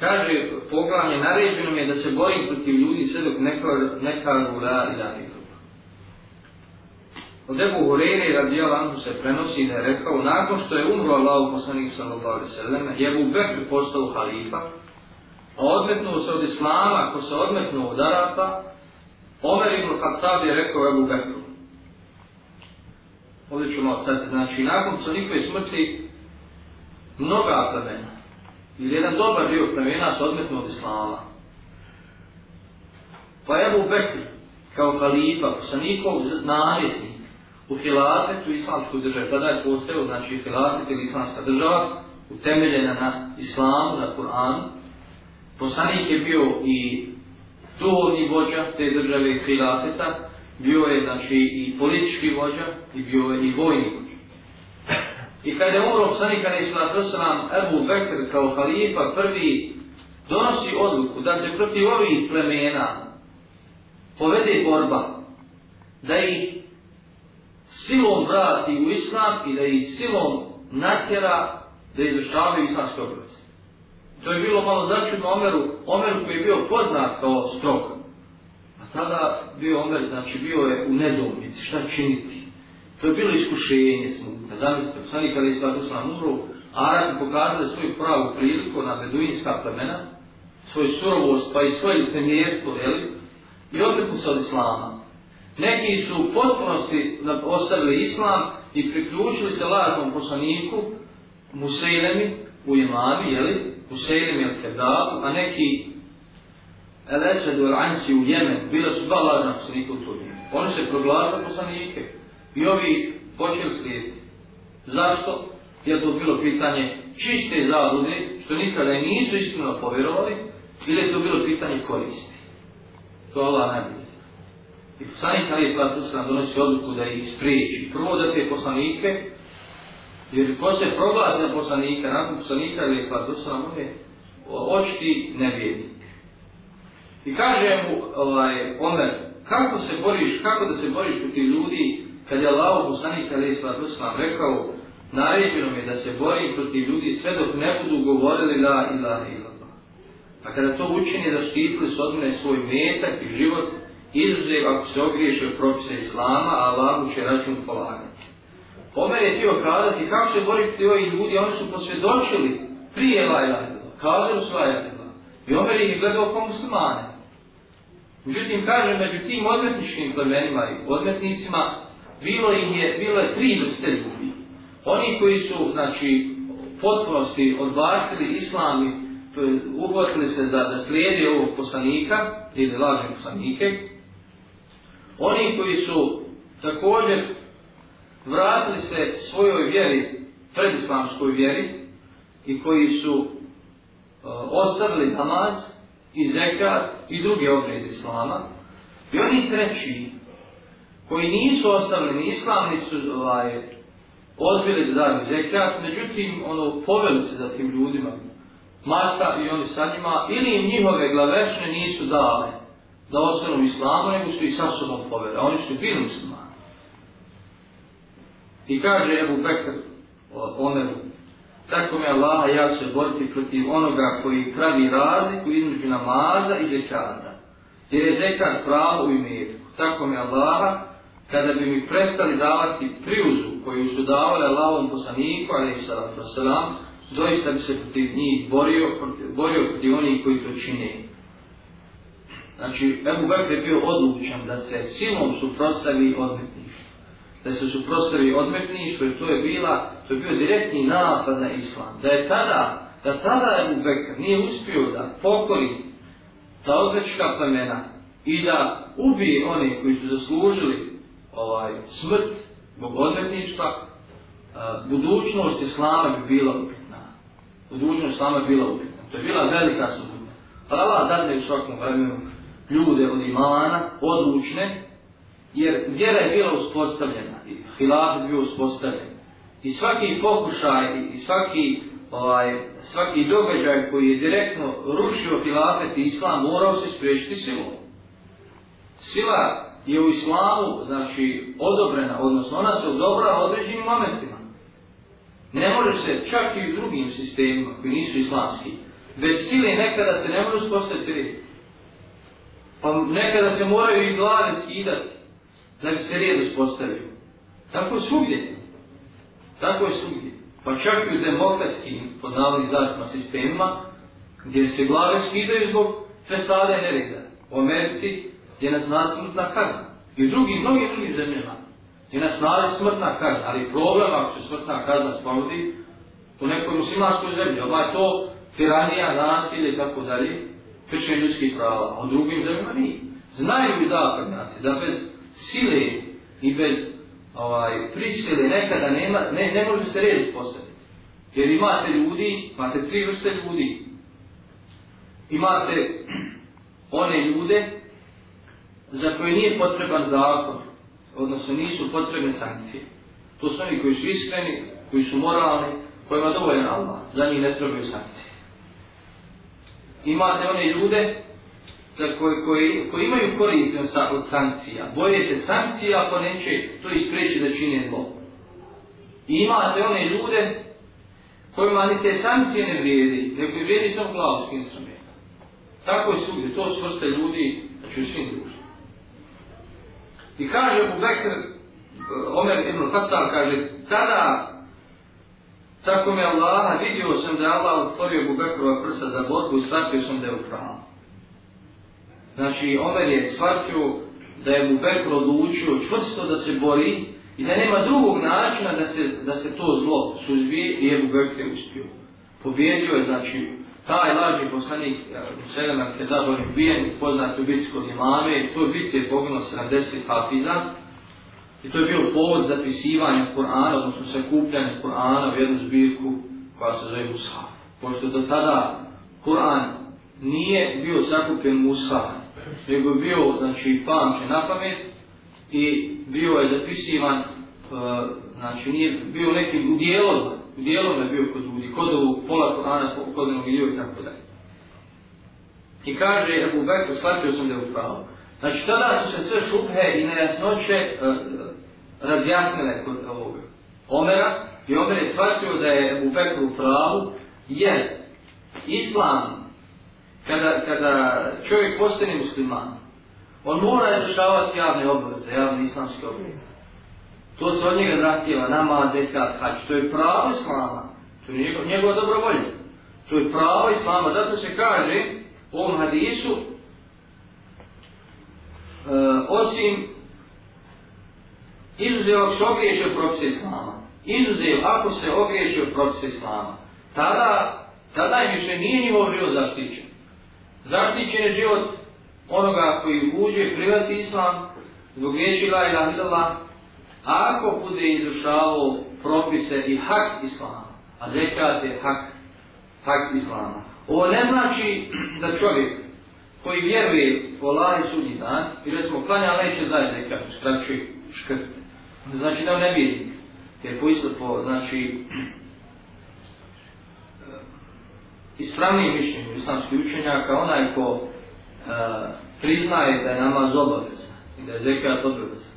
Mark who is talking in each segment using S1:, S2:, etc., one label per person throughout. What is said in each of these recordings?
S1: kaže poglavlje, naređeno mi je da se borim protiv ljudi sve dok ne kažu la ilaha illallah. Od Ebu Hureyre radijal Anhu se prenosi da je rekao, nakon što je umro Allah poslanik sallallahu alaihi sallam, je Ebu Bekr postao halifa, a odmetnuo se od Islama, ako se odmetnuo od Arapa, Omer ibn Khattab je rekao Ebu Bekru. Ovdje ću malo sad, znači, nakon poslanikove smrti, mnoga plemena, ili jedan dobar dio plemena se odmetno od Islama. Pa Ebu Bekr, kao kalifa, poslanikov namjesnik, u hilafetu islamskoj državi, tada je postao, znači, hilafet ili islamska država, utemeljena na islamu, na Kur'anu, Poslanik je bio i duhovni vođa te države Hilafeta, bio je znači i politički vođa i bio je i vojni vođa. I kada je umro poslanik Ali Islata Salam, Ebu Bekr kao halifa prvi donosi odluku da se protiv ovih plemena povede borba, da ih silom vrati u islam i da ih silom natjera da izvršavaju islamske obroce. To je bilo malo začudno Omeru, Omeru koji je bio poznat kao strog. A tada bio Omer, znači bio je u nedomici, šta činiti. To je bilo iskušenje smutne. Zamislite, poslani kada je svatu sam umro, Arabi pokazali svoju pravu priliku na beduinska plemena, svoju surovost, pa i svoje licemjerstvo, jeli? I opet se od Islama. Neki su u potpunosti ostavili Islam i priključili se lažnom poslaniku, Musejlemi, u imami, jeli? Huseyrim il Kedabu, a neki El Esvedu il Ansi u Jemen, bila su dva lažna poslanika u Turinu. Oni se proglasili poslanike i ovi počeli slijediti. Zašto? Je to bilo pitanje čiste zabude, što nikada i nisu iskreno povjerovali, ili je to bilo pitanje koristi. To Allah ne zna. I poslanik Ali Islatu se nam donosi odluku da ih spriječi. Prvo da te poslanike, Jer ko se proglasi na poslanika, nakon poslanika Ali isla, to su nam one očiti nevjednik. I kaže mu, ovaj, Omer, kako se boriš, kako da se boriš protiv ljudi, kad je Allah poslanik Ali isla, rekao, naređeno mi je da se bori protiv ljudi sve dok ne budu govorili la ilaha illallah. A kada to učini da štitili su odmene svoj metak i život, izuzev ako se ogriješe od propisa Islama, a Allah će račun polagati. Omer je htio kazati kako se boriti ovih ljudi, oni su posvjedočili prije Lajla, kazali su Lajla. I Omer ih je gledao kao muslimane. Međutim, kaže, među tim odmetničkim plemenima i odmetnicima, bilo im je, bilo je tri vrste ljudi. Oni koji su, znači, potpunosti odbacili islami, uhvatili se da, da slijedi ovog poslanika, ili lažne poslanike, oni koji su također vratili se svojoj vjeri, predislamskoj vjeri, i koji su e, ostavili namaz i zekat i druge obrede islama, i oni treći, koji nisu ostavili ni islam, ni su ovaj, odbili da daju zekat, međutim, ono, poveli se za tim ljudima, masa i oni sa njima, ili im njihove glavečne nisu dale da ostanu islamu, nego su i sa sobom poveli, oni su bili muslimani. I kaže Ebu Bekr Omeru, tako mi Allah, ja se boriti protiv onoga koji pravi razliku između namaza i zekata. Jer je zekat pravo u imetku. Tako mi Allah, kada bi mi prestali davati priuzu koju su davali Allahom poslaniku, ali i salatu wasalam, doista bi se protiv njih borio, borio protiv onih koji to čine. Znači, Ebu Bekr je bio odlučan da se silom suprostavi odmetništvo da se suprostavi odmetništvo jer to je bila, to je bio direktni napad na islam. Da je tada, da tada Ebu Bekr nije uspio da pokori ta odvečka plemena i da ubije one koji su zaslužili ovaj smrt zbog odmetništva, e, budućnost islama bi bila upitna. Budućnost islama bi bila upitna. To je bila velika sudbina. Pa Allah dadne u svakom vremenu ljude od imana, odlučne, jer vjera je bila uspostavljena, i hilaf je bio uspostavljen. I svaki pokušaj, i svaki, ovaj, svaki događaj koji je direktno rušio hilafet i islam, morao se spriječiti silom. Sila je u islamu, znači, odobrena, odnosno ona se odobra određenim momentima. Ne može se čak i u drugim sistemima koji nisu islamski, bez sile nekada se ne može uspostaviti red. Pa nekada se moraju i glave skidati da bi se red uspostavio. Tako je svugdje. Tako je svugdje. Pa čak i u demokratskim podnavodnih zavisima sistemima gdje se glave skidaju zbog fesade nereda. U Americi je nas nasmrtna kazna. I u drugim, mnogim drugim zemljama je nas nalazi smrtna kazna. Ali problem ako se smrtna kazna spavodi u nekoj muslimanskoj zemlji. Ovaj to tiranija, nasilje i tako dalje, kršenje ljudskih prava, a u drugim zemljama nije. Znaju i zapadnjaci da bez sile i bez ovaj, prisile nekada nema, ne, ne može se red postaviti. Jer imate ljudi, imate tri vrste ljudi. Imate one ljude za koje nije potreban zakon, odnosno nisu potrebne sankcije. To su oni koji su iskreni, koji su moralni, kojima dovoljen Allah, za njih ne trebaju sankcije imate one ljude za koje, koji, koji imaju korist od sankcija. Boje se sankcija ako neće to ispreći da čine zlo. I imate one ljude kojima ni te sankcije ne vrijedi, nego vrijedi samo glavski instrument. Tako je svugdje, to su vrste ljudi, znači u svim društvima. I kaže u Bekr, Omer ibn Fatal kaže, tada Tako mi Allaha vidio sam da Allah otvorio Bubekrova prsa za borbu i shvatio sam da je upravo. Znači, Omer je shvatio da je mu Bekr odlučio čvrsto da se bori i da nema drugog načina da se, da se to zlo suzbije i je Bubekr je uspio. Pobjedio je, znači, taj lažni poslanik Selema Kedab, on je ubijen, poznat u bici kod imame, to je bitci je pogledalo 70 hafiza, I to je bio povod zapisivanja Kur'ana, odnosno sakupljanja Kur'ana u jednu zbirku koja se zove Mushaf. Pošto do tada Kur'an nije bio sakupljen Mushaf, nego bio, znači, pamćen na pamet i bio je zapisivan, e, znači, nije bio nekim u dijelom, je bio kod ljudi, kod ovog pola Korana, kod jednog dio i tako dalje. I kaže, Abu Bekr, shvatio sam da je upravo. Znači, tada su se sve šuphe i nejasnoće uh, razjasnile kod ovog Omera i Omer je shvatio da je u Bekru pravu jer Islam kada, kada čovjek postane musliman on mora rješavati javne obaveze, javne islamske obaveze. To se od njega zahtjeva, namaz, zekat, hač. To je pravo Islama. To je njegov, njegova dobrovolja. To je pravo Islama. Zato se kaže u ovom hadisu e, osim izuzev ako se ogriješi od propisa Islama, izuzev ako se ogriješi od propisa Islama, tada, tada im više nije njihov život zaštićen. Zaštićen je život onoga koji uđe i privati Islam, zbog riječi la ilah ako bude izrušavao propise i hak Islama, a zekat je hak, hak Islama. Ovo ne znači da čovjek koji vjeruje u Allah i sudnji dan, i da smo klanja, neće daj zekat, skraći škrt znači da ne vidi. Jer po isto po, znači, ispravnije mišljenje islamskih učenjaka, onaj ko uh, priznaje da je namaz obavezan i da je zekat obavezan,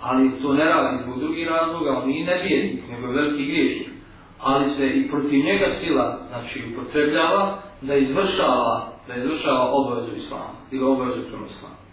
S1: ali to ne radi zbog drugih razloga, on nije nevjernik, nego je veliki griješnik, ali se i protiv njega sila, znači, upotrebljava da izvršava, da izvršava obavezu islama, ili obavezu prema islamu.